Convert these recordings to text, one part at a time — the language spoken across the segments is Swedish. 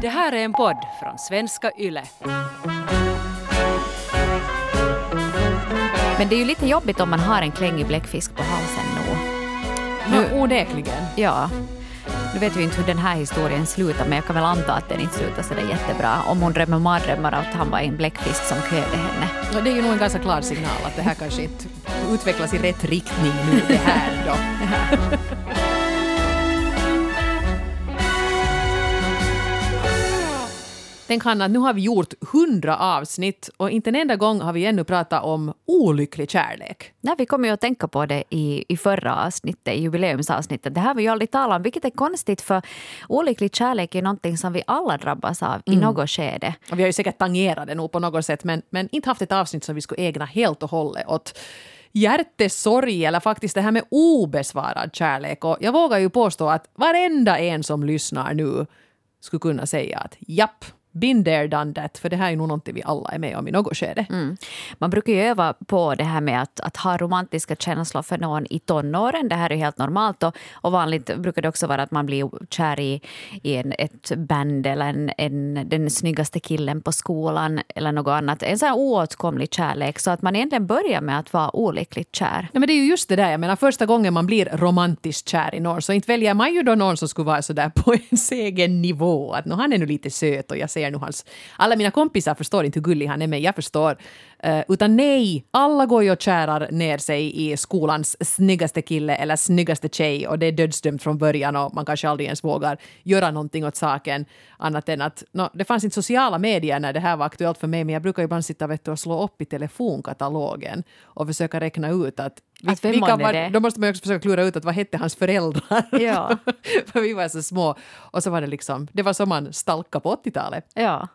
Det här är en podd från svenska YLE. Men det är ju lite jobbigt om man har en klängig bläckfisk på halsen nu. Nu, onekligen. Ja. Nu vet vi inte hur den här historien slutar, men jag kan väl anta att den inte slutar så där jättebra. Om hon drömmer mardrömmar att han var en bläckfisk som kvävde henne. Och det är ju nog en ganska klar signal att det här kanske inte utvecklas i rätt riktning nu det här då. Tänk Hanna, nu har vi gjort hundra avsnitt och inte en enda gång har vi ännu pratat om olycklig kärlek. Nej, vi kommer ju att tänka på det i, i förra avsnittet, i jubileumsavsnittet. Det här har vi ju aldrig talat om, vilket är konstigt för olycklig kärlek är någonting som vi alla drabbas av i något skede. Och vi har ju säkert tangerat det nog på något sätt men, men inte haft ett avsnitt som vi skulle ägna helt och hållet åt hjärtesorg eller faktiskt det här med obesvarad kärlek. Och jag vågar ju påstå att varenda en som lyssnar nu skulle kunna säga att japp, been there, done that. För det här är nog någonting vi alla är med om i något skede. Mm. Man brukar ju öva på det här med att, att ha romantiska känslor för någon i tonåren. Det här är helt normalt. Och, och vanligt brukar det också vara att man blir kär i, i en, ett band eller en, en, den snyggaste killen på skolan eller något annat. En sån här oåtkomlig kärlek. Så att man egentligen börjar med att vara olyckligt kär. Nej, men det är ju just det där, jag menar första gången man blir romantiskt kär i någon så inte väljer man ju då någon som skulle vara sådär på ens egen nivå. Att han är nu lite söt och jag ser nu hans... Alla mina kompisar förstår inte hur gullig han är men jag förstår. Uh, utan nej, alla går ju och kärar ner sig i skolans snyggaste kille eller snyggaste tjej och det är dödsdömt från början och man kanske aldrig ens vågar göra någonting åt saken annat än att no, det fanns inte sociala medier när det här var aktuellt för mig men jag brukar ibland sitta vet du, och slå upp i telefonkatalogen och försöka räkna ut att att vem vilka var det? Då måste man ju också försöka klura ut att vad hette hans föräldrar. Ja. för vi var så små. Och så var det liksom, det var som man stalkade på 80-talet. Ja.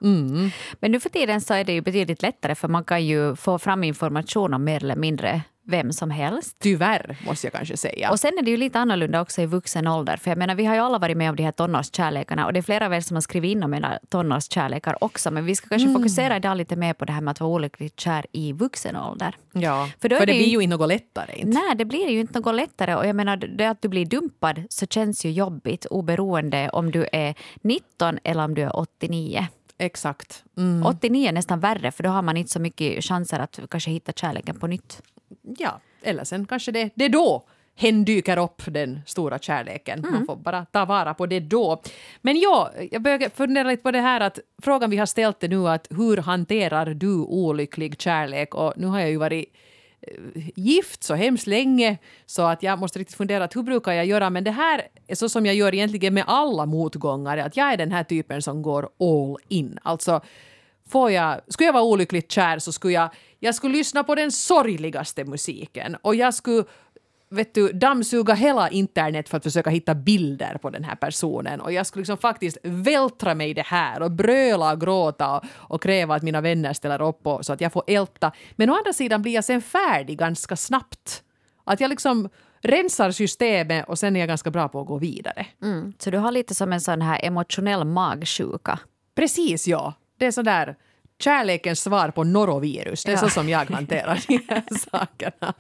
Men nu för tiden så är det ju betydligt lättare för man kan ju få fram information om mer eller mindre vem som helst. Tyvärr, måste jag kanske säga. Och sen är det ju lite annorlunda också i vuxen ålder. För jag menar, vi har ju alla varit med om de här tonårskärlekarna och det är flera av er som har skrivit in om era tonårskärlekar också. Men vi ska kanske fokusera idag lite mer på det här med att vara olyckligt kär i vuxen ålder. ja, för för det det ju- blir ju inte något lättare. Inte. Nej, det blir ju inte något lättare. Och jag menar, det att du blir dumpad så känns ju jobbigt oberoende om du är 19 eller om du är 89. Exakt. Mm. 89 är nästan värre för då har man inte så mycket chanser att kanske hitta kärleken på nytt. Ja, eller sen kanske det, det är då hen dyker upp, den stora kärleken. Mm. Man får bara ta vara på det då. Men ja, jag börjar fundera lite på det här att frågan vi har ställt är nu att hur hanterar du olycklig kärlek? Och nu har jag ju varit eh, gift så hemskt länge så att jag måste riktigt fundera att hur brukar jag göra? Men det här är så som jag gör egentligen med alla motgångar, att jag är den här typen som går all in. Alltså Får jag, skulle jag vara olyckligt kär så skulle jag, jag skulle lyssna på den sorgligaste musiken och jag skulle vet du, dammsuga hela internet för att försöka hitta bilder på den här personen och jag skulle liksom faktiskt vältra mig i det här och bröla och gråta och, och kräva att mina vänner ställer upp och, så att jag får älta. Men å andra sidan blir jag sen färdig ganska snabbt. Att jag liksom rensar systemet och sen är jag ganska bra på att gå vidare. Mm. Så du har lite som en sån här emotionell magsjuka. Precis, ja. Det är sådär kärlekens svar på norovirus. Det är Ja. så som jag hanterar de här sakerna.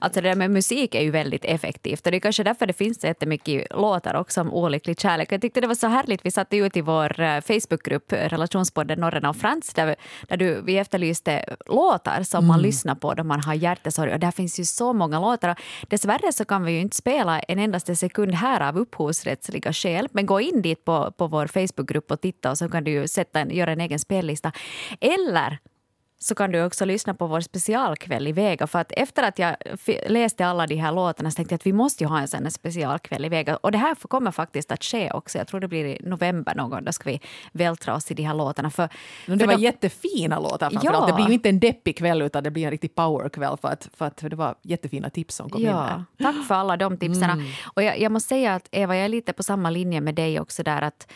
Alltså det där med musik är ju väldigt effektivt och det är kanske därför det finns jättemycket låtar också om olycklig kärlek. Jag tyckte det var så härligt, vi satte ut i vår eh, Facebookgrupp eh, Relationspodden Norren och Frans där, där du, vi efterlyste låtar som man lyssnar på då man har hjärtesorg och där finns ju så många låtar. Dessvärre så kan vi ju inte spela en endaste sekund här av upphovsrättsliga skäl men gå in dit på, på vår Facebookgrupp och titta och så kan du ju sätta en, göra en egen spellista. Eller så kan du också lyssna på vår specialkväll i Vega. För att efter att jag läste alla de här låtarna så tänkte jag att vi måste ju ha en sån här specialkväll i Vega. Och det här kommer faktiskt att ske också. Jag tror det blir i november någon gång. Då ska vi vältra oss i de här låtarna. För, för det var de- jättefina låtar framförallt. Ja. Det blir ju inte en deppig kväll utan det blir en riktig powerkväll för att, för att det var jättefina tips som kom in här. Ja, tack för alla de tipsen. Mm. Och jag, jag måste säga att Eva, jag är lite på samma linje med dig också där att,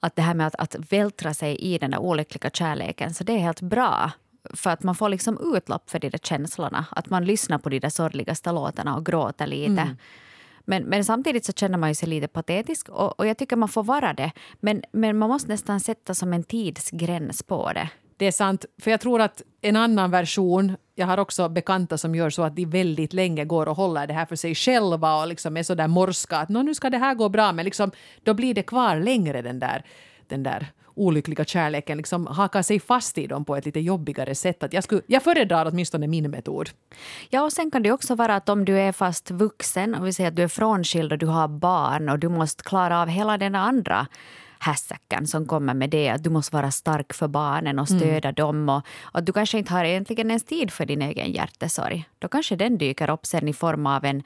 att det här med att, att vältra sig i den där olyckliga kärleken, så det är helt bra. För att man får liksom utlopp för de där känslorna. Att man lyssnar på de där sorgligaste låtarna och gråter lite. Mm. Men, men samtidigt så känner man sig lite patetisk och, och jag tycker man får vara det. Men, men man måste nästan sätta som en tidsgräns på det. Det är sant, för jag tror att en annan version, jag har också bekanta som gör så att de väldigt länge går och håller det här för sig själva och liksom är så där morska att nu ska det här gå bra, men liksom, då blir det kvar längre den där den där olyckliga kärleken liksom hakar sig fast i dem på ett lite jobbigare sätt. Att jag, skulle, jag föredrar åtminstone min metod. Ja, och sen kan det också vara att om du är fast vuxen, Om vi säger att du är frånskild och du har barn och du måste klara av hela den andra hässäcken som kommer med det. Att du måste vara stark för barnen och stödja mm. dem. Och, och du kanske inte har egentligen ens tid för din egen hjärtesorg. Då kanske den dyker upp sen i form av en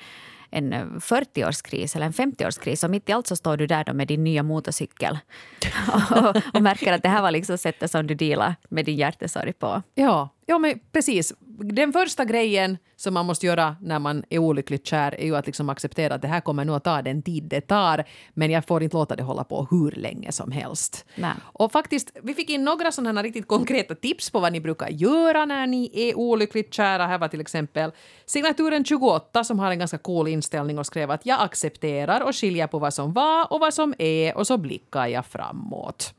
en 40-årskris eller en 50-årskris och mitt i allt så står du där med din nya motorcykel och, och, märker att det här var liksom sättet som du dealar med din hjärtesorg på. Ja, ja men precis den första grejen som man måste göra när man är olyckligt kär är ju att liksom acceptera att det här kommer nog att ta den tid det tar. Men jag får inte låta det hålla på hur länge som helst. Nej. Och faktiskt, vi fick in några sådana riktigt konkreta tips på vad ni brukar göra när ni är olyckligt kära. Här var till exempel signaturen 28 som har en ganska cool inställning och skrev att jag accepterar och skiljer på vad som var och vad som är och så blickar jag framåt.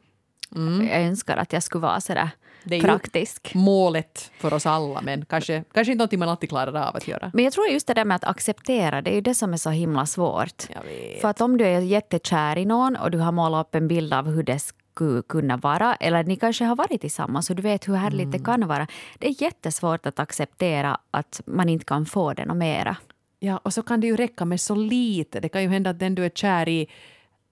Mm. Jag önskar att jag skulle vara sådär det är praktisk. målet för oss alla, men kanske, kanske inte någonting man alltid klarar av att göra. Men jag tror just det där med att acceptera, det är ju det som är så himla svårt. För att om du är jättekär i någon och du har målat upp en bild av hur det skulle kunna vara, eller ni kanske har varit tillsammans och du vet hur härligt mm. det kan vara. Det är jättesvårt att acceptera att man inte kan få det och mera. Ja, och så kan det ju räcka med så lite. Det kan ju hända att den du är kär i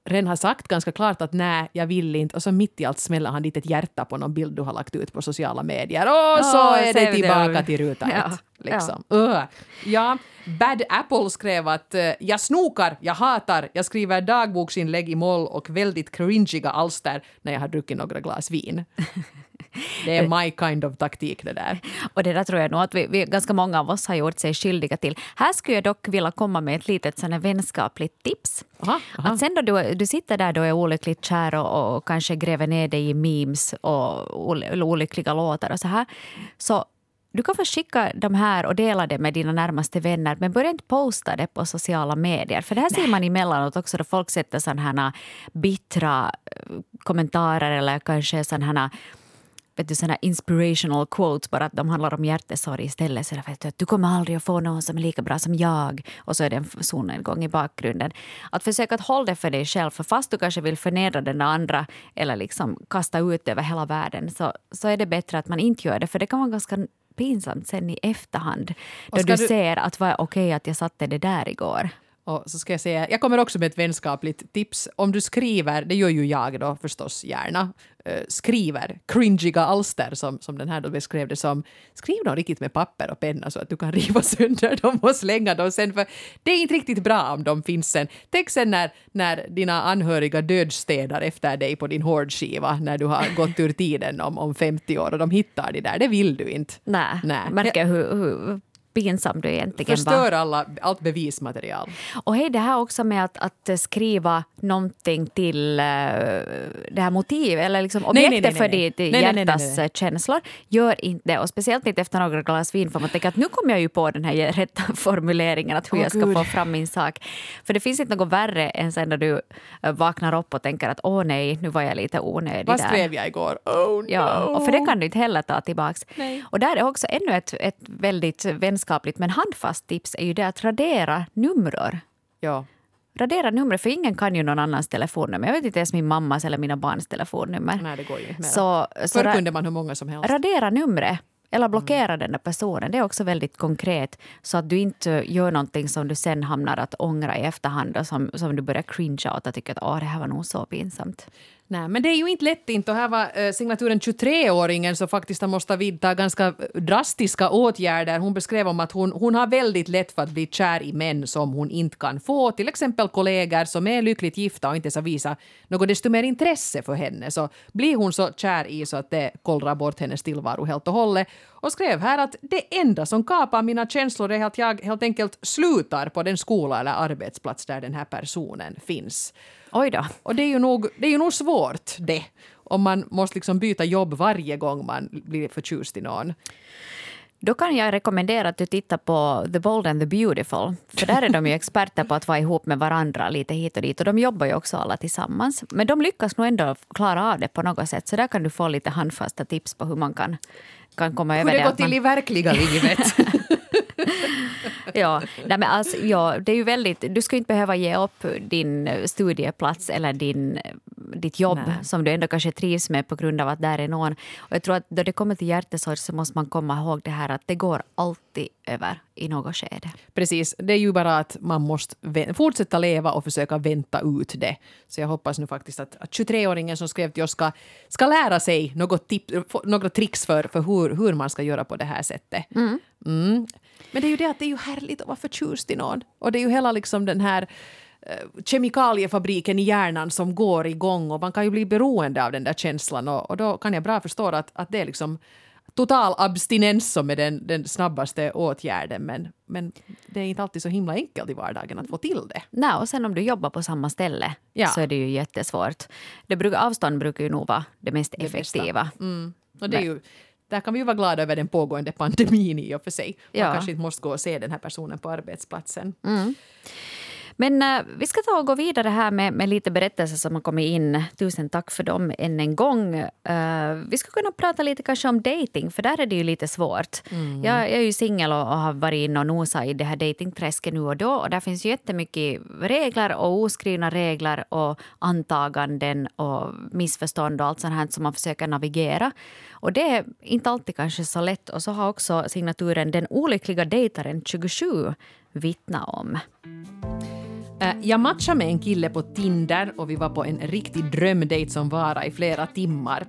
redan har sagt ganska klart att nej, jag vill inte. Och så mitt i allt smäller han dit ett hjärta på någon bild du har lagt ut på sociala medier. Och så oh, är det tillbaka det. till ruta ja, ett. Liksom. Ja. Uh. ja, Bad Apple skrev att uh, jag snokar, jag hatar, jag skriver dagboksinlägg i moll och väldigt cringiga alster när jag har druckit några glas vin. Det är my kind of taktik det där. Och det där tror jag nog att vi, vi, ganska många av oss har gjort sig skyldiga till. Här skulle jag dock vilja komma med ett litet sån vänskapligt tips. Aha, aha. Att sen då du, du sitter där och är olyckligt kär och, och kanske gräver ner dig i memes och olyckliga låtar och så här. Så du kan få skicka de här och dela det med dina närmaste vänner men börja inte posta det på sociala medier. För det här ser man emellanåt också då folk sätter sådana här bittra eh, kommentarer eller kanske sådana här vet du, såna inspirational quotes, bara att de handlar om hjärtesorg istället. Så vet du, att du kommer aldrig att få någon som är lika bra som jag. Och så är det en solnedgång i bakgrunden. Att försöka att hålla det för dig själv, för fast du kanske vill förnedra den andra eller liksom kasta ut över hela världen så, så är det bättre att man inte gör det, för det kan vara ganska pinsamt sen i efterhand. Då du, du ser att var okej okay, att jag satte det där igår. Och så ska jag säga, jag kommer också med ett vänskapligt tips. Om du skriver, det gör ju jag då förstås gärna, uh, skriver cringiga alster som, som den här då beskrev det som. Skriv dem riktigt med papper och penna så att du kan riva sönder dem och slänga dem sen. För det är inte riktigt bra om de finns sen. Tänk sen när, när dina anhöriga dödstädar efter dig på din hårdskiva när du har gått ur tiden om, om 50 år och de hittar det där. Det vill du inte. Nej. märker hur, hur pinsam du egentligen Förstör alla, allt bevismaterial. Och hej, det här också med att, att skriva någonting till uh, det här motivet eller liksom objektet för ditt hjärtas känslor. Gör inte det. Och speciellt inte efter några glas vin för man tänker att nu kommer jag ju på den här rätta formuleringen att hur oh, jag ska Gud. få fram min sak. För det finns inte något värre än sen när du uh, vaknar upp och tänker att åh nej, nu var jag lite onödig Vad skrev jag igår? Oh no! Ja, och för det kan du inte heller ta tillbaks. Nej. Och där är också ännu ett, ett väldigt vänskapligt men handfast tips är ju det att radera nummer. Ja. Radera numret, för ingen kan ju någon annans telefonnummer. Jag vet inte ens min mammas eller mina barns telefonnummer. Nej, det går ju inte så, så Förr kunde man hur många som helst. Radera numret. Eller blockera mm. den där personen. Det är också väldigt konkret. Så att du inte gör någonting som du sen hamnar att ångra i efterhand och som, som du börjar cringea åt och tycker att Åh, det här var nog så pinsamt. Nej, men det är ju inte lätt inte. Och här var eh, signaturen 23-åringen som faktiskt har måste vidta ganska eh, drastiska åtgärder. Hon beskrev om att hon, hon har väldigt lätt för att bli kär i män som hon inte kan få. Till exempel kollegor som är lyckligt gifta och inte ska visa något desto mer intresse för henne. Så blir hon så kär i så att det kollrar bort hennes tillvaro helt och hållet. Och skrev här att det enda som kapar mina känslor är att jag helt enkelt slutar på den skola eller arbetsplats där den här personen finns. Oj då. Och det är ju nog, det är ju nog svårt det. Om man måste liksom byta jobb varje gång man blir förtjust i någon. Då kan jag rekommendera att du tittar på The Bold and the Beautiful. För där är de ju experter på att vara ihop med varandra lite hit och dit. Och de jobbar ju också alla tillsammans. Men de lyckas nog ändå klara av det på något sätt. Så där kan du få lite handfasta tips på hur man kan, kan komma hur över det. Hur det går till man... i verkliga livet. ja, nej men alltså, ja, det är ju väldigt, du ska inte behöva ge upp din studieplats eller din, ditt jobb Nej. som du ändå kanske trivs med på grund av att där är någon. Och jag tror att då det kommer till hjärtesorg så måste man komma ihåg det här att det går alltid över i något skede. Precis, det är ju bara att man måste fortsätta leva och försöka vänta ut det. Så jag hoppas nu faktiskt att, att 23-åringen som skrev till oss ska, ska lära sig något tip, några tricks för, för hur, hur man ska göra på det här sättet. Mm. Men det är ju det att det är ju härligt att vara förtjust i någon. Och det är ju hela liksom den här eh, kemikaliefabriken i hjärnan som går igång och man kan ju bli beroende av den där känslan och, och då kan jag bra förstå att, att det är liksom total abstinens som är den, den snabbaste åtgärden men, men det är inte alltid så himla enkelt i vardagen att få till det. Nej, och sen om du jobbar på samma ställe Ja. så är det ju jättesvårt. Det brukar, avstånd brukar ju nog vara det mest Det effektiva. Mm. Och det är ju, där kan vi ju vara glada över den pågående pandemin i och för sig. Man Ja. kanske inte måste gå och se den här personen på arbetsplatsen. Men eh, vi ska ta och gå vidare här med, med lite berättelser som har kommit in. Tusen tack för dem än en gång. Eh, vi ska kunna prata lite kanske om dating, för där är det ju lite svårt. Jag, jag är ju singel och, och har varit inne och nosat i det här datingträsket nu och då. Och där finns ju jättemycket regler och oskrivna regler och antaganden och missförstånd och allt sånt här som man försöker navigera. Och det är inte alltid kanske så lätt. Och så har också signaturen Den olyckliga dejtaren 27 vittnat om. Eh, jag matchade med en kille på Tinder och vi var på en riktig drömdejt som varade i flera timmar.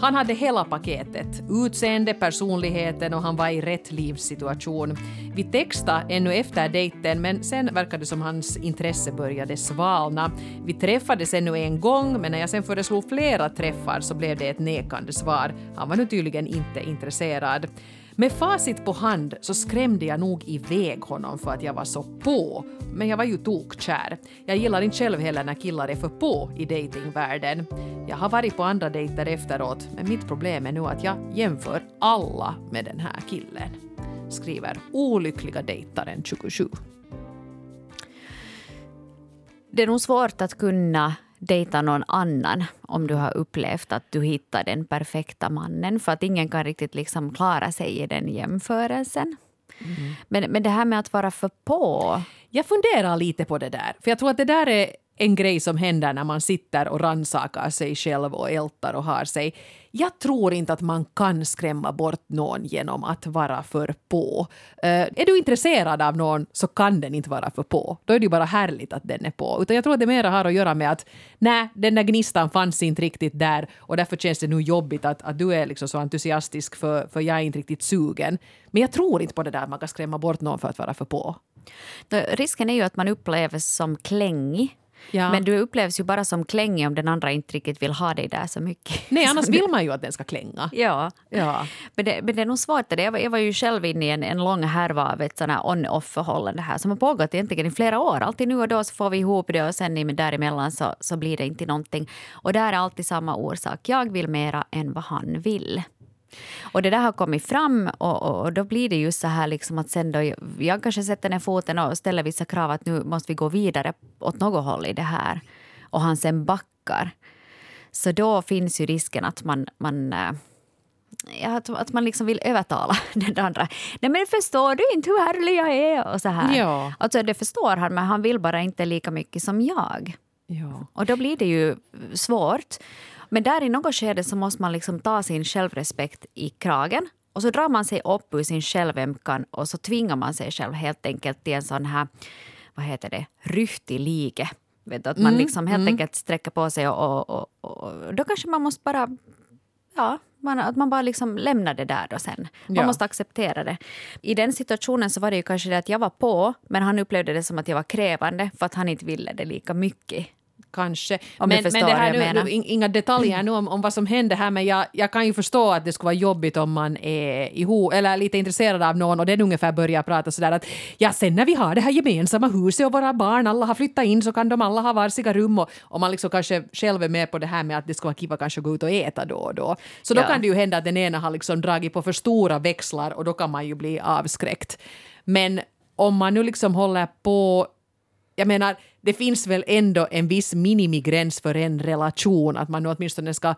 Han hade hela paketet. Utseende, personligheten och han var i rätt livssituation. Vi textade ännu efter dejten men sen verkade det som hans intresse började svalna. Vi träffades ännu en gång men när jag sen föreslog flera träffar så blev det ett nekande svar. Han var nu tydligen inte intresserad. Med facit på hand så skrämde jag nog iväg honom för att jag var så på. Men jag var ju tokkär. Jag gillar inte själv heller när killar är för på i datingvärlden. Jag har varit på andra dejter efteråt, men mitt problem är nu att jag jämför alla med den här killen. Skriver olyckliga dejtaren 27. Det är nog svårt att kunna dejta någon annan om du har upplevt att du hittar den perfekta mannen. För att ingen kan riktigt liksom klara sig i den jämförelsen. Men, men det här med att vara för på... Jag funderar lite på det där, för jag tror att det där är en grej som händer när man sitter och rannsakar sig själv och ältar och har sig. Jag tror inte att man kan skrämma bort någon genom att vara för på. Uh, är du intresserad av någon så kan den inte vara för på. Då är det ju bara härligt att den är på. Utan jag tror att det mera har att göra med att nej, den där gnistan fanns inte riktigt där och därför känns det nu jobbigt att, att du är liksom så entusiastisk för, för jag är inte riktigt sugen. Men jag tror inte på det där att man kan skrämma bort någon för att vara för på. Då, risken är ju att man upplevs som klängig. Ja. Men du upplevs ju bara som klängig om den andra inte riktigt vill ha dig där så mycket. Nej, annars vill man ju att den ska klänga. Ja. Ja. Men det, men det är nog svårt. Det. Jag, var, jag var ju själv inne i en, en lång härva av ett on-off-förhållande här som har pågått egentligen i flera år. Alltid nu och då så får vi ihop det och sen däremellan så, så blir det inte någonting. Och där är alltid samma orsak. Jag vill mera än vad han vill. Och det där har kommit fram och, och, och då blir det just så här liksom att sen då jag kanske sätter ner foten och ställer vissa krav att nu måste vi gå vidare åt något håll i det här. Och han sen backar. Så då finns ju risken att man, man eh, ja, att, att man liksom vill övertala den andra. Nej men förstår du inte hur härlig jag är? Och så här. Ja. Alltså det förstår han men han vill bara inte lika mycket som jag. Ja. Och då blir det ju svårt. Men där i något skede så måste man liksom ta sin självrespekt i kragen. Och så drar man sig upp ur sin självömkan och så tvingar man sig själv helt enkelt till en sån här, vad heter det, ryhtig lige. Vet du, att man liksom helt enkelt sträcker på sig och, och, och, och då kanske man måste bara Ja, man, att man bara liksom lämnar det där då sen. Man Ja. måste acceptera det. I den situationen så var det ju kanske det att jag var på men han upplevde det som att jag var krävande för att han inte ville det lika mycket. Kanske. Om men, men det här nu, nu, in- inga detaljer nu om, om vad som hände här men jag, jag kan ju förstå att det skulle vara jobbigt om man är ihop, eller lite intresserad av någon och den ungefär börjar prata sådär att ja sen när vi har det här gemensamma huset och våra barn alla har flyttat in så kan de alla ha varsiga rum och, och man liksom kanske själv är med på det här med att det skulle vara kiva kanske gå ut och äta då och då. Så då Ja. kan det ju hända att den ena har liksom dragit på för stora växlar och då kan man ju bli avskräckt. Men om man nu liksom håller på jag menar, det finns väl ändå en viss minimigräns för en relation, att man nu åtminstone ska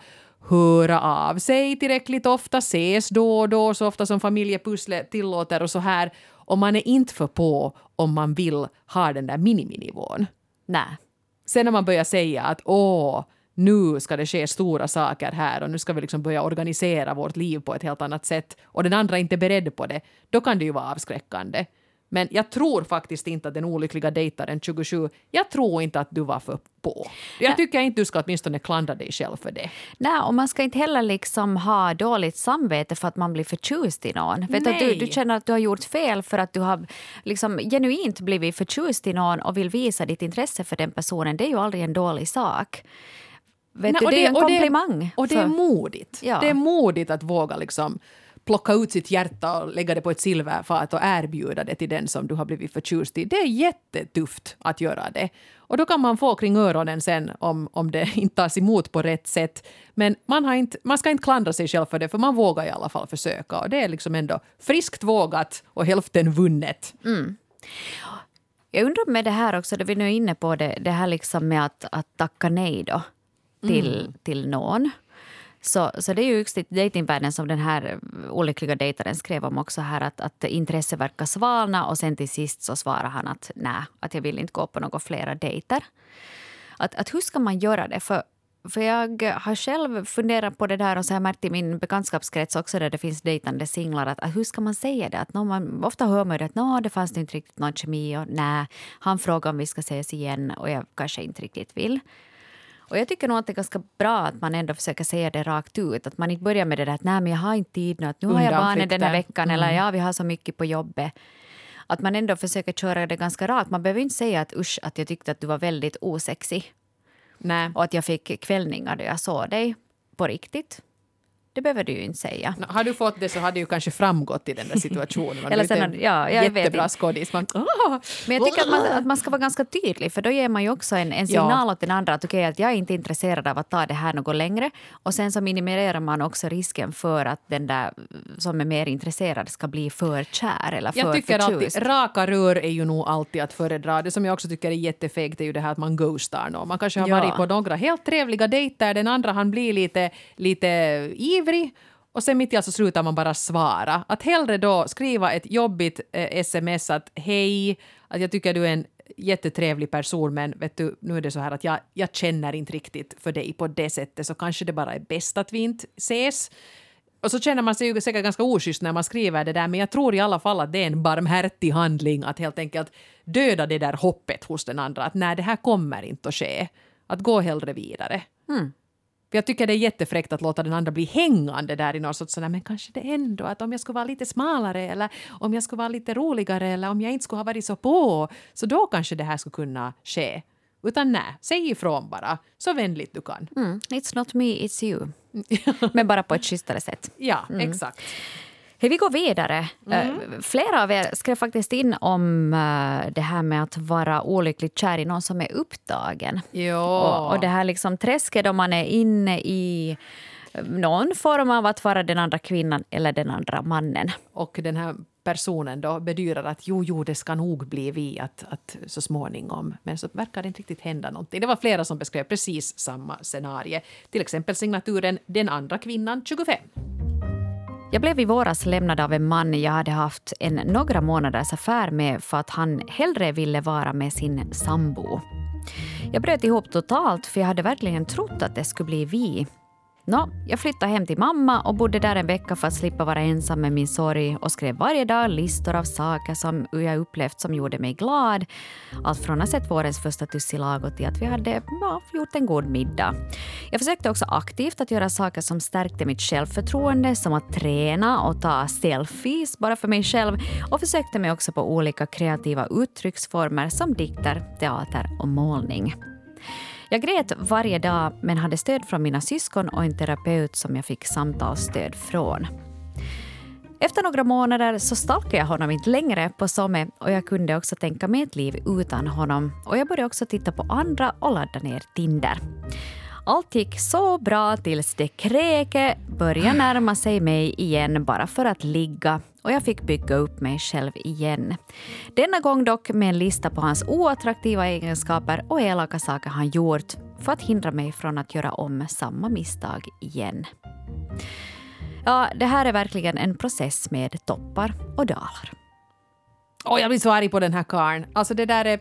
höra av sig tillräckligt ofta, ses då och då, så ofta som familjepusslet tillåter och så här. och man är inte för på om man vill ha den där miniminivån. Nej. Sen när man börjar säga att åh, nu ska det ske stora saker här och nu ska vi liksom börja organisera vårt liv på ett helt annat sätt och den andra är inte beredd på det, då kan det ju vara avskräckande. Men jag tror faktiskt inte att den olyckliga dejtaren 27, jag tror inte att du var för på. Jag tycker inte du ska åtminstone klandra dig själv för det. Nej, och man ska inte heller liksom ha dåligt samvete för att man blir förtjust i någon. Vet att du, du känner att du har gjort fel för att du har liksom genuint blivit förtjust i någon och vill visa ditt intresse för den personen. Det är ju aldrig en dålig sak. Vet Nej, du, och det är en och komplimang. och det är modigt. Ja. Det är modigt att våga liksom plocka ut sitt hjärta och lägga det på ett silverfat och erbjuda det till den som du har blivit förtjust i. Det är jättetufft att göra det. Och då kan man få kring öronen sen om, om det inte tas emot på rätt sätt. Men man, har inte, man ska inte klandra sig själv för det, för man vågar i alla fall försöka. Och det är liksom ändå friskt vågat och hälften vunnet. Jag undrar med det här också, då vi nu är inne på det, det här liksom med att, att tacka nej då till, till någon. Så, så det är ju just i dejtingvärlden som den här eh, olyckliga dejtaren skrev om också här att, att intresse verkar svalna och sen till sist så svarar han att nej, att jag vill inte gå på några flera dejter. Att, att hur ska man göra det? För, för jag har själv funderat på det där och så har jag märkt i min bekantskapskrets också där det finns dejtande singlar att, att hur ska man säga det? Att någon, man, ofta hör man ju att "Nå, det fanns inte riktigt någon kemi och nej, han frågar om vi ska ses igen och jag kanske inte riktigt vill. Och jag tycker nog att det är ganska bra att man ändå försöker säga det rakt ut. Att man inte börjar med det där att nej men jag har inte tid nu, att nu har jag barnen den här veckan eller ja vi har så mycket på jobbet. Att man ändå försöker köra det ganska rakt. Man behöver inte säga att usch att jag tyckte att du var väldigt osexig Nej. och att jag fick kvällningar då jag såg dig på riktigt. Det behöver du ju inte säga. Nå, Har du fått det så har det ju kanske framgått i den där situationen. Eller sen ja, jag vet jättebra inte. skådis. Man. Men jag tycker att man, att man ska vara ganska tydlig för då ger man ju också en, en signal åt den andra att okej, att jag är inte intresserad av att ta det här något längre. Och sen så minimerar man också risken för att den där som är mer intresserad ska bli för kär eller för Jag tycker förtjust. alltid, raka rör är ju nog alltid att föredra. Det som jag också tycker är jättefegt är ju det här att man ghostar någon. Man kanske har Ja. varit på några helt trevliga dejter, den andra han blir lite, lite ivrig och sen mitt i allt så slutar man bara svara. Att hellre då skriva ett jobbigt eh, sms att hej, att jag tycker du är en jättetrevlig person men vet du, nu är det så här att jag, jag känner inte riktigt för dig på det sättet så kanske det bara är bäst att vi inte ses. Och så känner man sig ju säkert ganska oschysst när man skriver det där men jag tror i alla fall att det är en barmhärtig handling att helt enkelt döda det där hoppet hos den andra att nej det här kommer inte att ske. Att gå hellre vidare. Mm. För jag tycker det är jättefräckt att låta den andra bli hängande där i någon sorts sådär, men kanske det ändå att om jag skulle vara lite smalare eller om jag skulle vara lite roligare eller om jag inte skulle ha varit så på så då kanske det här skulle kunna ske. Utan nej, säg ifrån bara så vänligt du kan. Mm, it's not me, it's you. Men bara på ett schysstare sätt. Ja, exakt. Hej, vi går vidare. Eh, flera av er skrev faktiskt in om eh, det här med att vara olyckligt kär i någon som är upptagen. Och, och det här liksom träsket då man är inne i eh, någon form av att vara den andra kvinnan eller den andra mannen. Och den här personen då bedyrar att jo, jo, det ska nog bli vi att, att så småningom. Men så verkar det inte riktigt hända någonting. Det var flera som beskrev precis samma scenario. Till exempel signaturen Den andra kvinnan 25. Jag blev i våras lämnad av en man jag hade haft en några månaders affär med för att han hellre ville vara med sin sambo. Jag bröt ihop totalt för jag hade verkligen trott att det skulle bli vi. Nå, jag flyttade hem till mamma och bodde där en vecka för att slippa vara ensam med min sorg och skrev varje dag listor av saker som jag upplevt som gjorde mig glad. Allt från att ha sett vårens första tussilago till att vi hade ja, gjort en god middag. Jag försökte också aktivt att göra saker som stärkte mitt självförtroende som att träna och ta selfies bara för mig själv och försökte mig också på olika kreativa uttrycksformer som dikter, teater och målning. Jag grät varje dag men hade stöd från mina syskon och en terapeut som jag fick samtalsstöd från. Efter några månader så stalkade jag honom inte längre på Somme och jag kunde också tänka mig ett liv utan honom. Och jag började också titta på andra och ladda ner Tinder. Allt gick så bra tills det kräke började närma sig mig igen bara för att ligga och jag fick bygga upp mig själv igen. Denna gång dock med en lista på hans oattraktiva egenskaper och elaka saker han gjort för att hindra mig från att göra om samma misstag igen. Ja, det här är verkligen en process med toppar och dalar. Åh, jag blir så arg på den här karln. Alltså det där är...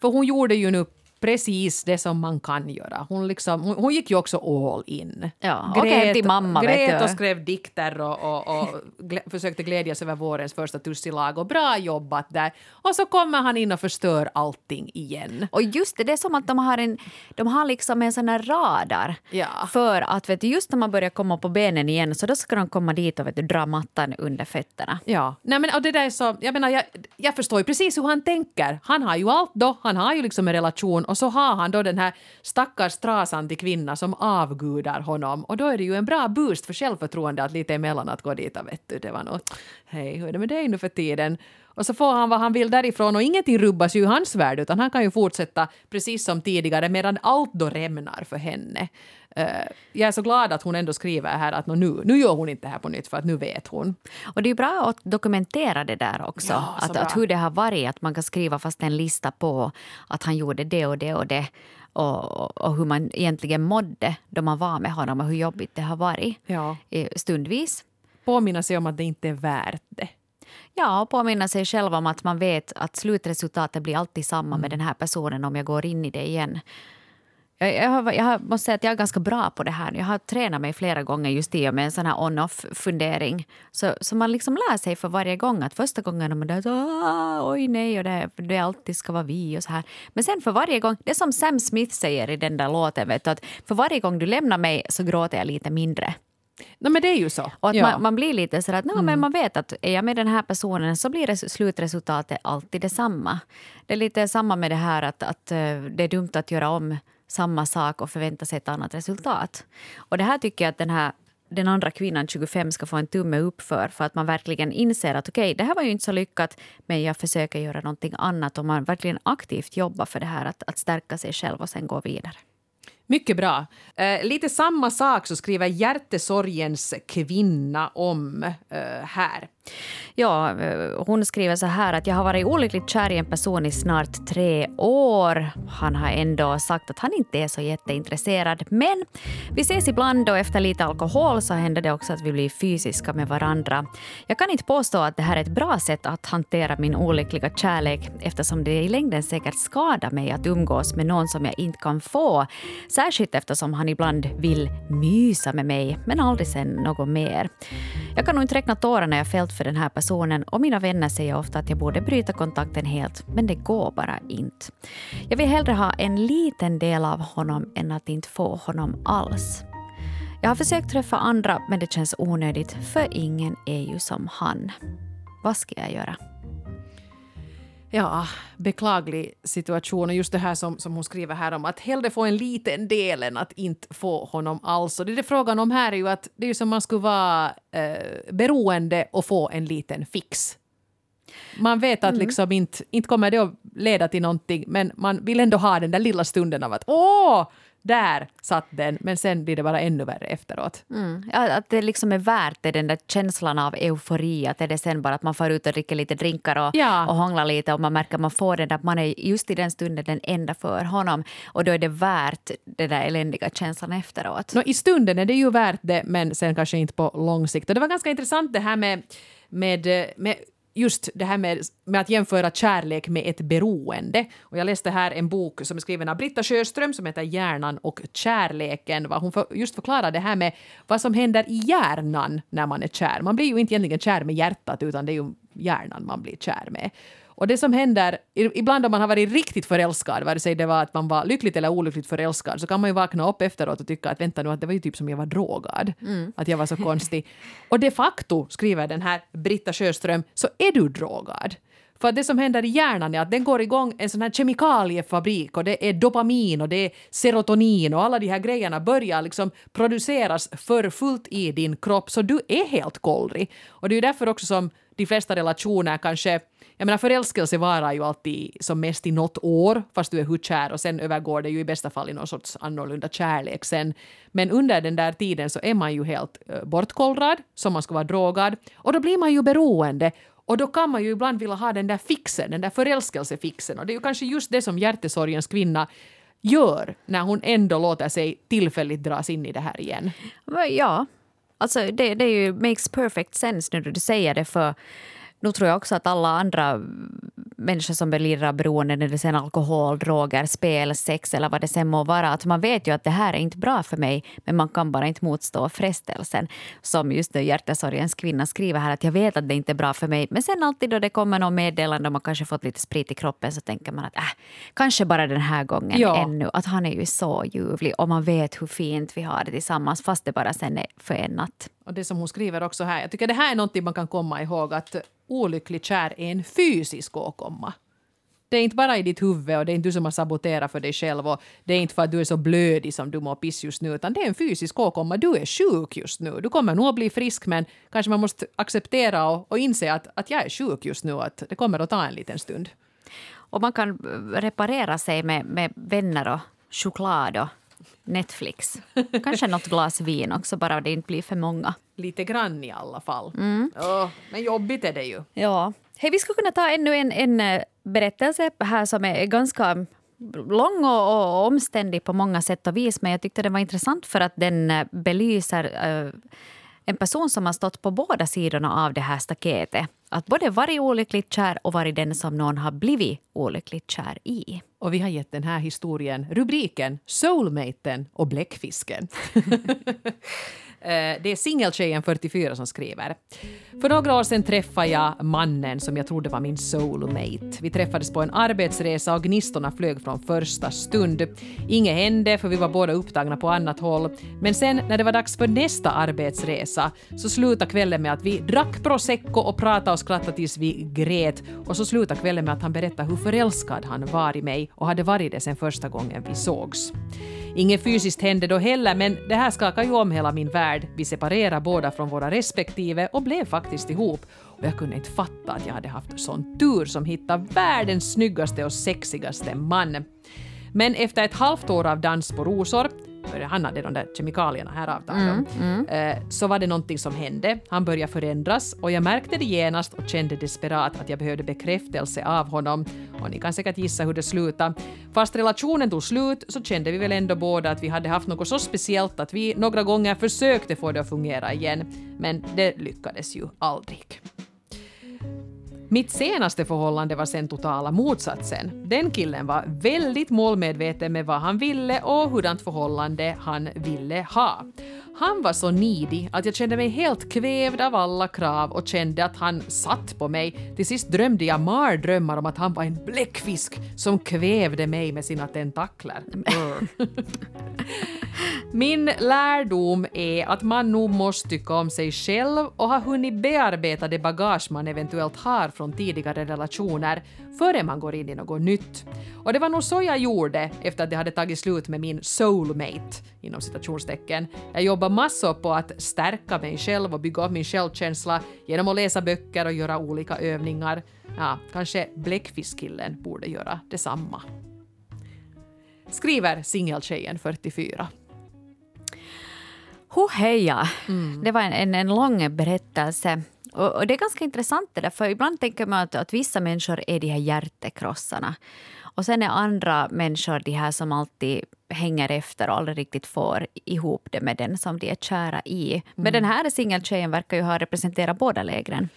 För hon gjorde ju nu precis det som man kan göra. Hon, liksom, hon, hon gick ju också all in. Ja, åkte hem till mamma, grät och skrev dikter och, och, och glä, försökte glädjas över vårens första tussilag och bra jobbat där. Och så kommer han in och förstör allting igen. Och just det, det är som att de har en, de har liksom en sån här radar. Ja. För att vet du, just när man börjar komma på benen igen så då ska de komma dit och vet du, dra mattan under fötterna. Ja, nej men och det där är så, jag menar jag, jag förstår ju precis hur han tänker. Han har ju allt då, han har ju liksom en relation och så har han då den här stackars trasan till kvinna som avgudar honom och då är det ju en bra boost för självförtroende att lite att gå dit och vet du, det var något, hej hur är det med dig nu för tiden? Och så får han vad han vill därifrån och ingenting rubbas ju i hans värld utan han kan ju fortsätta precis som tidigare medan allt då rämnar för henne. Eh, jag är så glad att hon ändå skriver här att nu, nu gör hon inte det här på nytt för att nu vet hon. Och det är bra att dokumentera det där också. Ja, att, att hur det har varit, att man kan skriva fast en lista på att han gjorde det och det och det. Och, och hur man egentligen mådde då man var med honom och hur jobbigt det har varit Ja. eh, stundvis. Påminna sig om att det inte är värt det. Ja, och påminna sig själv om att man vet att slutresultatet blir alltid samma med den här personen om jag går in i det igen. Jag, jag, har, jag måste säga att jag är ganska bra på det här. Jag har tränat mig flera gånger just i och med en sån här on-off-fundering. Så, så man liksom lär sig för varje gång att första gången är man där "Ah, oj nej och det, det alltid ska vara vi och så här. Men sen för varje gång, det är som Sam Smith säger i den där låten, vet du, att för varje gång du lämnar mig så gråter jag lite mindre. Nej men det är ju så. Och att Ja. man, man blir lite så att nej, men man vet att är jag med den här personen så blir res- slutresultatet alltid detsamma. Det är lite samma med det här att, att eh, det är dumt att göra om samma sak och förvänta sig ett annat resultat. Och det här tycker jag att den här den andra kvinnan, 25, ska få en tumme upp för. För att man verkligen inser att okej, det här var ju inte så lyckat men jag försöker göra någonting annat. Och man verkligen aktivt jobbar för det här att, att stärka sig själv och sen gå vidare. Mycket bra. Eh, lite samma sak så skriver Hjärtesorgens kvinna om eh, här. Ja, eh, hon skriver så här att jag har varit olyckligt kär i en person i snart tre år. Han har ändå sagt att han inte är så jätteintresserad. Men vi ses ibland och efter lite alkohol så händer det också att vi blir fysiska med varandra. Jag kan inte påstå att det här är ett bra sätt att hantera min olyckliga kärlek eftersom det i längden säkert skadar mig att umgås med någon som jag inte kan få. Särskilt eftersom han ibland vill mysa med mig men aldrig sen något mer. Jag kan nog inte räkna tårarna jag fällt för den här personen och mina vänner säger ofta att jag borde bryta kontakten helt, men det går bara inte. Jag vill hellre ha en liten del av honom än att inte få honom alls. Jag har försökt träffa andra, men det känns onödigt, för ingen är ju som han. Vad ska jag göra? Ja, beklaglig situation. Och just det här som, som hon skriver här om att hellre få en liten del än att inte få honom alls. Och det är det frågan om här är ju att det är ju som man skulle vara eh, beroende och få en liten fix. Man vet att liksom inte, inte kommer det att leda till någonting men man vill ändå ha den där lilla stunden av att åh, där satt den. Men sen blir det bara ännu värre efteråt. Mm. Ja, att det liksom är värt det, den där känslan av eufori. Att är det sen bara att man får ut och dricker lite drinkar och, Ja. och hånglar lite och man märker att man får den där, man är just i den stunden den enda för honom. Och då är det värt den där eländiga känslan efteråt. Nå, I stunden är det ju värt det, men sen kanske inte på lång sikt. Och det var ganska intressant det här med, med, med just det här med, med att jämföra kärlek med ett beroende. Och jag läste här en bok som är skriven av Britta Sjöström som heter Hjärnan och kärleken. Vad hon för, just förklarar det här med vad som händer i hjärnan när man är kär. Man blir ju inte egentligen kär med hjärtat utan det är ju hjärnan man blir kär med. Och det som händer, ibland om man har varit riktigt förälskad, vare sig det var att man var lyckligt eller olyckligt förälskad, så kan man ju vakna upp efteråt och tycka att vänta nu, att det var ju typ som jag var drogad. Att jag var så konstig. Och de facto, skriver den här Britta Sjöström, så är du drogad. För det som händer i hjärnan är att den går igång en sån här kemikaliefabrik och det är dopamin och det är serotonin och alla de här grejerna börjar liksom produceras för fullt i din kropp så du är helt kollrig. Och det är ju därför också som de flesta relationer kanske jag menar förälskelse varar ju alltid som mest i något år fast du är hur kär och sen övergår det ju i bästa fall i någon sorts annorlunda kärlek sen. Men under den där tiden så är man ju helt eh, bortkollrad, som man ska vara drogad och då blir man ju beroende och då kan man ju ibland vilja ha den där fixen, den där förälskelsefixen och det är ju kanske just det som hjärtesorgens kvinna gör när hon ändå låter sig tillfälligt dras in i det här igen. Ja, alltså det, det är ju makes perfect sense nu när du säger det för nu tror jag också att alla andra människor som av beroende, det sen alkohol, droger, spel, sex eller vad det sen må vara, att man vet ju att det här är inte bra för mig, men man kan bara inte motstå frestelsen. Som just nu hjärtesorgens kvinna skriver här, att jag vet att det inte är bra för mig, men sen alltid då det kommer något meddelande och man kanske fått lite sprit i kroppen så tänker man att äh, kanske bara den här gången Ja. ännu. Att han är ju så ljuvlig och man vet hur fint vi har det tillsammans fast det bara sen är för en natt. Och det som hon skriver också här, jag tycker det här är någonting man kan komma ihåg att olycklig kär är en fysisk åkomma. Det är inte bara i ditt huvud och det är inte du som har saboterat för dig själv och det är inte för att du är så blödig som du mår piss just nu utan det är en fysisk åkomma. Du är sjuk just nu. Du kommer nog att bli frisk men kanske man måste acceptera och, och inse att, att jag är sjuk just nu och att det kommer att ta en liten stund. Och man kan reparera sig med, med vänner och choklad och Netflix. Kanske något glas vin också, bara det inte blir för många. Lite grann i alla fall. Åh, men jobbigt är det ju. Ja. Hej, vi skulle kunna ta ännu en, en eh, berättelse här som är ganska lång och, och omständig på många sätt och vis. Men jag tyckte den var intressant för att den eh, belyser eh, en person som har stått på båda sidorna av det här staketet. Att både varit olyckligt kär och varit den som någon har blivit olyckligt kär i. Och vi har gett den här historien rubriken Soulmaten och bläckfisken. Eh, det är singeltjejen 44 som skriver. För några år sedan träffade jag mannen som jag trodde var min soulmate. Vi träffades på en arbetsresa och gnistorna flög från första stund. Inget hände för vi var båda upptagna på annat håll. Men sen när det var dags för nästa arbetsresa så slutade kvällen med att vi drack prosecco och pratade och skrattade tills vi grät. Och så slutade kvällen med att han berättade hur förälskad han var i mig och hade varit det sen första gången vi sågs. Inget fysiskt hände då heller, men det här skakade ju om hela min värld. Vi separerade båda från våra respektive och blev faktiskt ihop. Och jag kunde inte fatta att jag hade haft sån tur som hittade världens snyggaste och sexigaste man. Men efter ett halvt år av dans på rosor han hade de där kemikalierna här avtagna, eh, så var det någonting som hände. Han började förändras och jag märkte det genast och kände desperat att jag behövde bekräftelse av honom. Och ni kan säkert gissa hur det slutade. Fast relationen tog slut så kände vi väl ändå båda att vi hade haft något så speciellt att vi några gånger försökte få det att fungera igen. Men det lyckades ju aldrig. Mitt senaste förhållande var sen totala motsatsen. Den killen var väldigt målmedveten med vad han ville och hurdant förhållande han ville ha. Han var så nidig att jag kände mig helt kvävd av alla krav och kände att han satt på mig. Till sist drömde jag mardrömmar om att han var en bläckfisk som kvävde mig med sina tentakler. Min lärdom är att man nog måste tycka om sig själv och ha hunnit bearbeta det bagage man eventuellt har från tidigare relationer före man går in i något nytt. Och det var nog så jag gjorde efter att det hade tagit slut med min soulmate, inom citationstecken. Jag jobbade massor på att stärka mig själv och bygga upp min självkänsla genom att läsa böcker och göra olika övningar. Ja, kanske bläckfiskkillen borde göra detsamma. Skriver singeltjejen 44. Hoheja! Det var en, en, en lång berättelse. Och, och det är ganska intressant det där, för ibland tänker man att, att vissa människor är de här hjärtekrossarna. Och sen är andra människor de här som alltid hänger efter och aldrig riktigt får ihop det med den som de är kära i. Men den här singeltjejen verkar ju ha representerat båda lägren.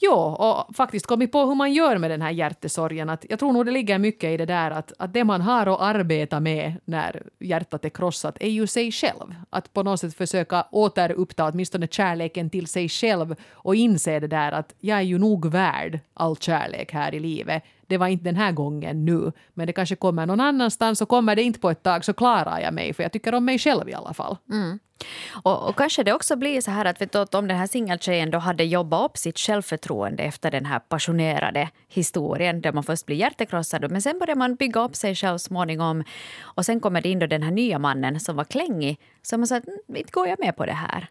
Ja, och faktiskt kommit på hur man gör med den här hjärtesorgen. Att jag tror nog det ligger mycket i det där att, att det man har att arbeta med när hjärtat är krossat är ju sig själv. Att på något sätt försöka återuppta åtminstone kärleken till sig själv och inse det där att jag är ju nog värd all kärlek här i livet. Det var inte den här gången nu, men det kanske kommer någon annanstans och kommer det inte på ett tag så klarar jag mig för jag tycker om mig själv i alla fall. Och, och kanske det också blir så här att, vet du, om den här singeltjejen då hade jobbat upp sitt självförtroende efter den här passionerade historien där man först blir hjärtekrossad men sen börjar man bygga upp sig själv småningom och sen kommer det in då den här nya mannen som var klängig som man sa att "Mm, inte går jag med på det här.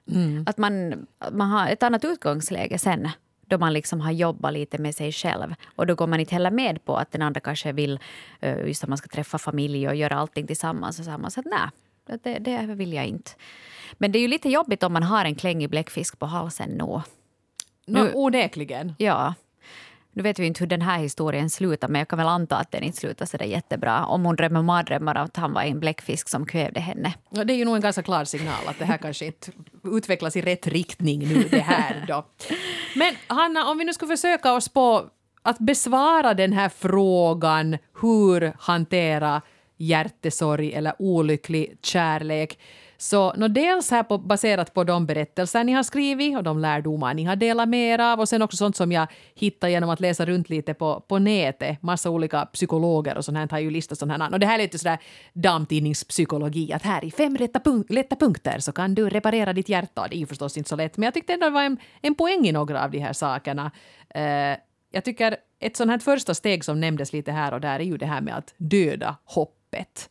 Att man, man har ett annat utgångsläge sen då man liksom har jobbat lite med sig själv. Och då går man inte heller med på att den andra kanske vill eh, just att man ska träffa familj och göra allting tillsammans. Och så har man sagt nej, det, det vill jag inte. Men det är ju lite jobbigt om man har en klängig bläckfisk på halsen nu. Nå, Nu- onekligen. Ja. Nu vet vi inte hur den här historien slutar men jag kan väl anta att den inte slutar så jättebra. Om hon drömmer mardrömmar att han var en bläckfisk som kvävde henne. Ja, det är ju nog en ganska klar signal att det här kanske inte utvecklas i rätt riktning nu det här då. Men Hanna, om vi nu skulle försöka oss på att besvara den här frågan hur hantera hjärtesorg eller olycklig kärlek. Så no, dels här på, baserat på de berättelser ni har skrivit och de lärdomar ni har delat med er av och sen också sånt som jag hittar genom att läsa runt lite på, på nätet. Massa olika psykologer och sånt här har ju listat sånt här. Och det här är lite sådär damtidningspsykologi att här i fem rätta, punk lätta punkter så kan du reparera ditt hjärta. Det är ju förstås inte så lätt men jag tyckte ändå det var en, en poäng i några av de här sakerna. Uh, jag tycker ett sånt här första steg som nämndes lite här och där är ju det här med att döda hoppet.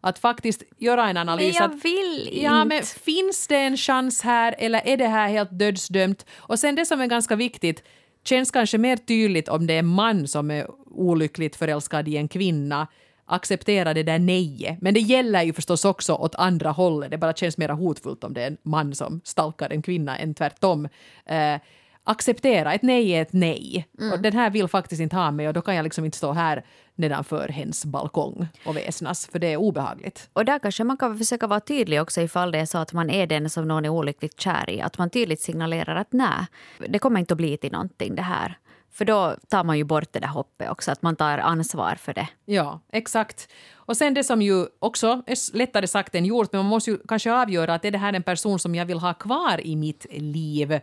Att faktiskt göra en analys. Men jag vill inte. Ja, men finns det en chans här eller är det här helt dödsdömt? Och sen det som är ganska viktigt, känns kanske mer tydligt om det är en man som är olyckligt förälskad i en kvinna acceptera det där nejet. Men det gäller ju förstås också åt andra hållet. Det bara känns mer hotfullt om det är en man som stalkar en kvinna än tvärtom. Uh, acceptera, ett nej är ett nej. Mm. Och den här vill faktiskt inte ha mig och då kan jag liksom inte stå här nedanför hens balkong och väsnas, för det är obehagligt. Och där kanske man kan försöka vara tydlig också ifall det är så att man är den som någon är olyckligt kär i. Att man tydligt signalerar att nej, det kommer inte att bli till någonting det här. För då tar man ju bort det där hoppet också, att man tar ansvar för det. Ja, exakt. Och sen det som ju också är lättare sagt än gjort, men man måste ju kanske avgöra att är det här en person som jag vill ha kvar i mitt liv eh,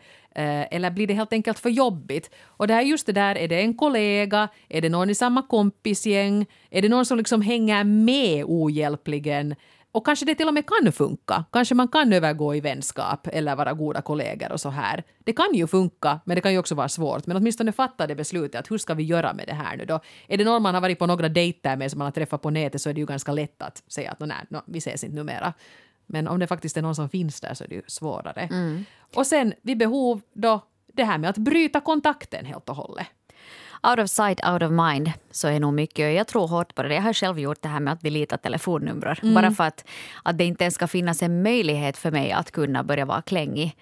eller blir det helt enkelt för jobbigt? Och det här just det där, är det en kollega, är det någon i samma kompisgäng, är det någon som liksom hänger med ohjälpligen? Och kanske det till och med kan funka. Kanske man kan övergå i vänskap eller vara goda kollegor och så här. Det kan ju funka, men det kan ju också vara svårt. Men åtminstone fatta det beslutet att hur ska vi göra med det här nu då? Är det någon man har varit på några dejter med som man har träffat på nätet så är det ju ganska lätt att säga att nej, no, vi ses inte numera. Men om det faktiskt är någon som finns där så är det ju svårare. Mm. Och sen vid behov då det här med att bryta kontakten helt och hållet out of sight, out of mind så är nog mycket. Jag tror hårt på det. Jag har själv gjort det här med att delita telefonnummer. Mm. Bara för att, att det inte ens ska finnas en möjlighet för mig att kunna börja vara klängig.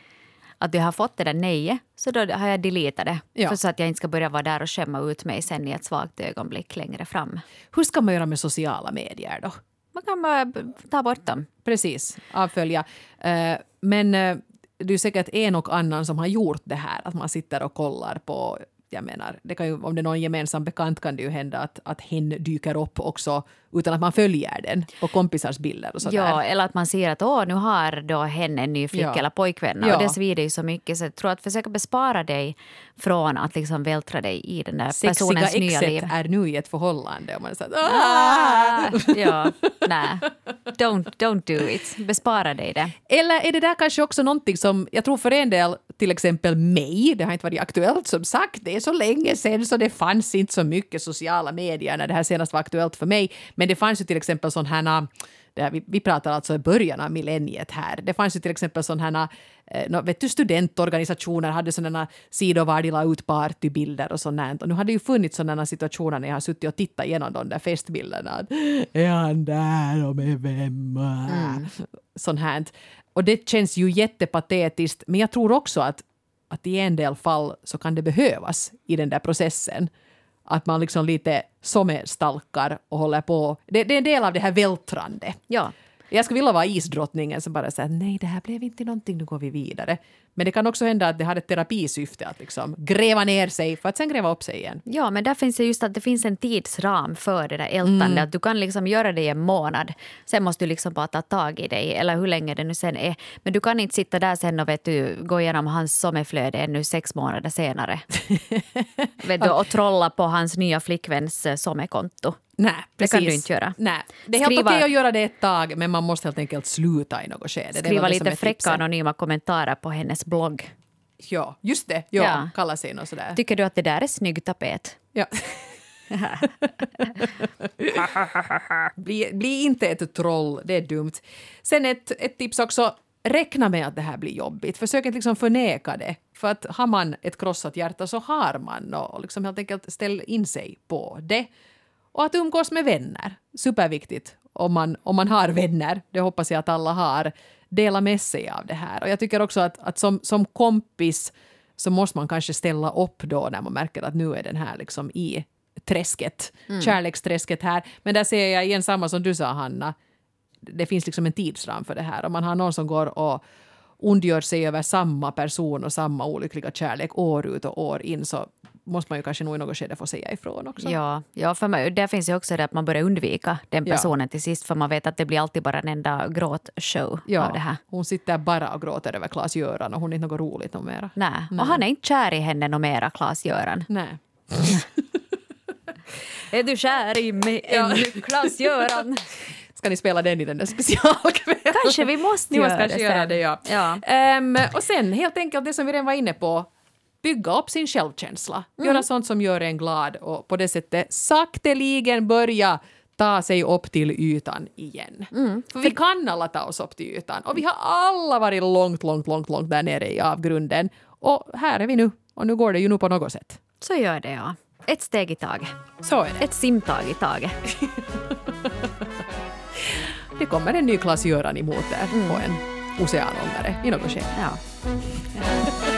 Att jag har fått det där nejet, så då har jag deletat det. Ja. För så att jag inte ska börja vara där och skämma ut mig sen i ett svagt ögonblick längre fram. Hur ska man göra med sociala medier då? Man kan bara ta bort dem. Precis, avfölja. Uh, men uh, det är säkert en och annan som har gjort det här, att man sitter och kollar på jag menar, det kan ju, om det är någon gemensam bekant kan det ju hända att, att hen dyker upp också utan att man följer den på kompisars bilder och sådär. Ja, eller att man ser att åh, nu har då hen en ny flicka ja. eller pojkvän ja. och det svider ju så mycket så jag tror att försöka bespara dig från att liksom vältra dig i den där Sexiga personens nya liv. Sexiga är nu i ett förhållande och man säger ah! Ja, nej. Don't, don't do it. Bespara dig det. Eller är det där kanske också någonting som, jag tror för en del, till exempel mig, det har inte varit aktuellt som sagt, det är så länge sedan så det fanns inte så mycket sociala medier när det här senast var aktuellt för mig. Men det fanns ju till exempel sådana här det här, vi, vi pratar alltså i början av millenniet här. Det fanns ju till exempel sådana eh, vet du, studentorganisationer hade sådana sidor var de la ut partybilder och sånt. Och nu har det ju funnits sådana situationer när jag har suttit och tittat igenom de där festbilderna. är han där och med vem? Mm. Sånt här. Och det känns ju jättepatetiskt, men jag tror också att, att i en del fall så kan det behövas i den där processen att man liksom lite som är stalkar och håller på. Det, det är en del av det här vältrande. Ja. Jag skulle vilja vara isdrottningen som bara säger nej det här blev inte någonting, nu går vi vidare. Men det kan också hända att det har ett terapisyfte att liksom gräva ner sig för att sen gräva upp sig igen. Ja, men där finns det just att det finns en tidsram för det där ältandet. Mm. Att du kan liksom göra det i en månad. Sen måste du liksom bara ta tag i dig, eller hur länge det nu sen är. Men du kan inte sitta där sen och vet du, gå igenom hans sommarflöde ännu sex månader senare. vet du, och trolla på hans nya flickväns eh, sommarkonto. Nej, precis. Det kan du inte göra. Nej. Det är Skriva, helt okej att göra det ett tag men man måste helt enkelt sluta i något skede. Skriva lite fräcka anonyma kommentarer på hennes blogg. Ja, just det. Ja, ja. Kalla sig något sådär. Tycker du att det där är snygg tapet? Ja. bli, bli inte ett troll, det är dumt. Sen ett, ett tips också, räkna med att det här blir jobbigt. Försök inte liksom förneka det. För att har man ett krossat hjärta så har man och liksom helt enkelt ställ in sig på det. Och att umgås med vänner, superviktigt om man, om man har vänner. Det hoppas jag att alla har. Dela med sig av det här. Och jag tycker också att, att som, som kompis så måste man kanske ställa upp då när man märker att nu är den här liksom i träsket, Mm. kärleksträsket här. Men där ser jag igen samma som du sa Hanna, det finns liksom en tidsram för det här. Om man har någon som går och ondgör sig över samma person och samma olyckliga kärlek år ut och år in så måste man ju kanske nog i något skede få säga ifrån också. Ja, ja för mig, där finns ju också det att man börjar undvika den Ja. personen till sist för man vet att det blir alltid bara en enda gråtshow av det här. hon sitter bara och gråter över Klas-Göran och hon är inte något roligt något mera. Nej. Och han är inte kär i henne något mera, Klas-Göran. Nej. Är du kär i mig ännu, Klas-Göran? Ska ni spela den i den där specialkvällen? Kanske vi måste Ni måste göra det göra det, ja. Ja. Ehm, och sen helt enkelt det som vi redan var inne på, bygga upp sin självkänsla. Mm. Göra sånt som gör en glad och på det sättet sakteligen börja ta sig upp till ytan igen. Mm. För vi kan alla ta oss upp till ytan och vi har alla varit långt, långt, långt, långt där nere i avgrunden. Och här är vi nu och nu går det ju nu på något sätt. Så gör det, ja. Ett steg i taget. Så är det. Ett simtag i taget. Det kommer en ny klass Göran emot er på en oceanångare i något skede. Ja.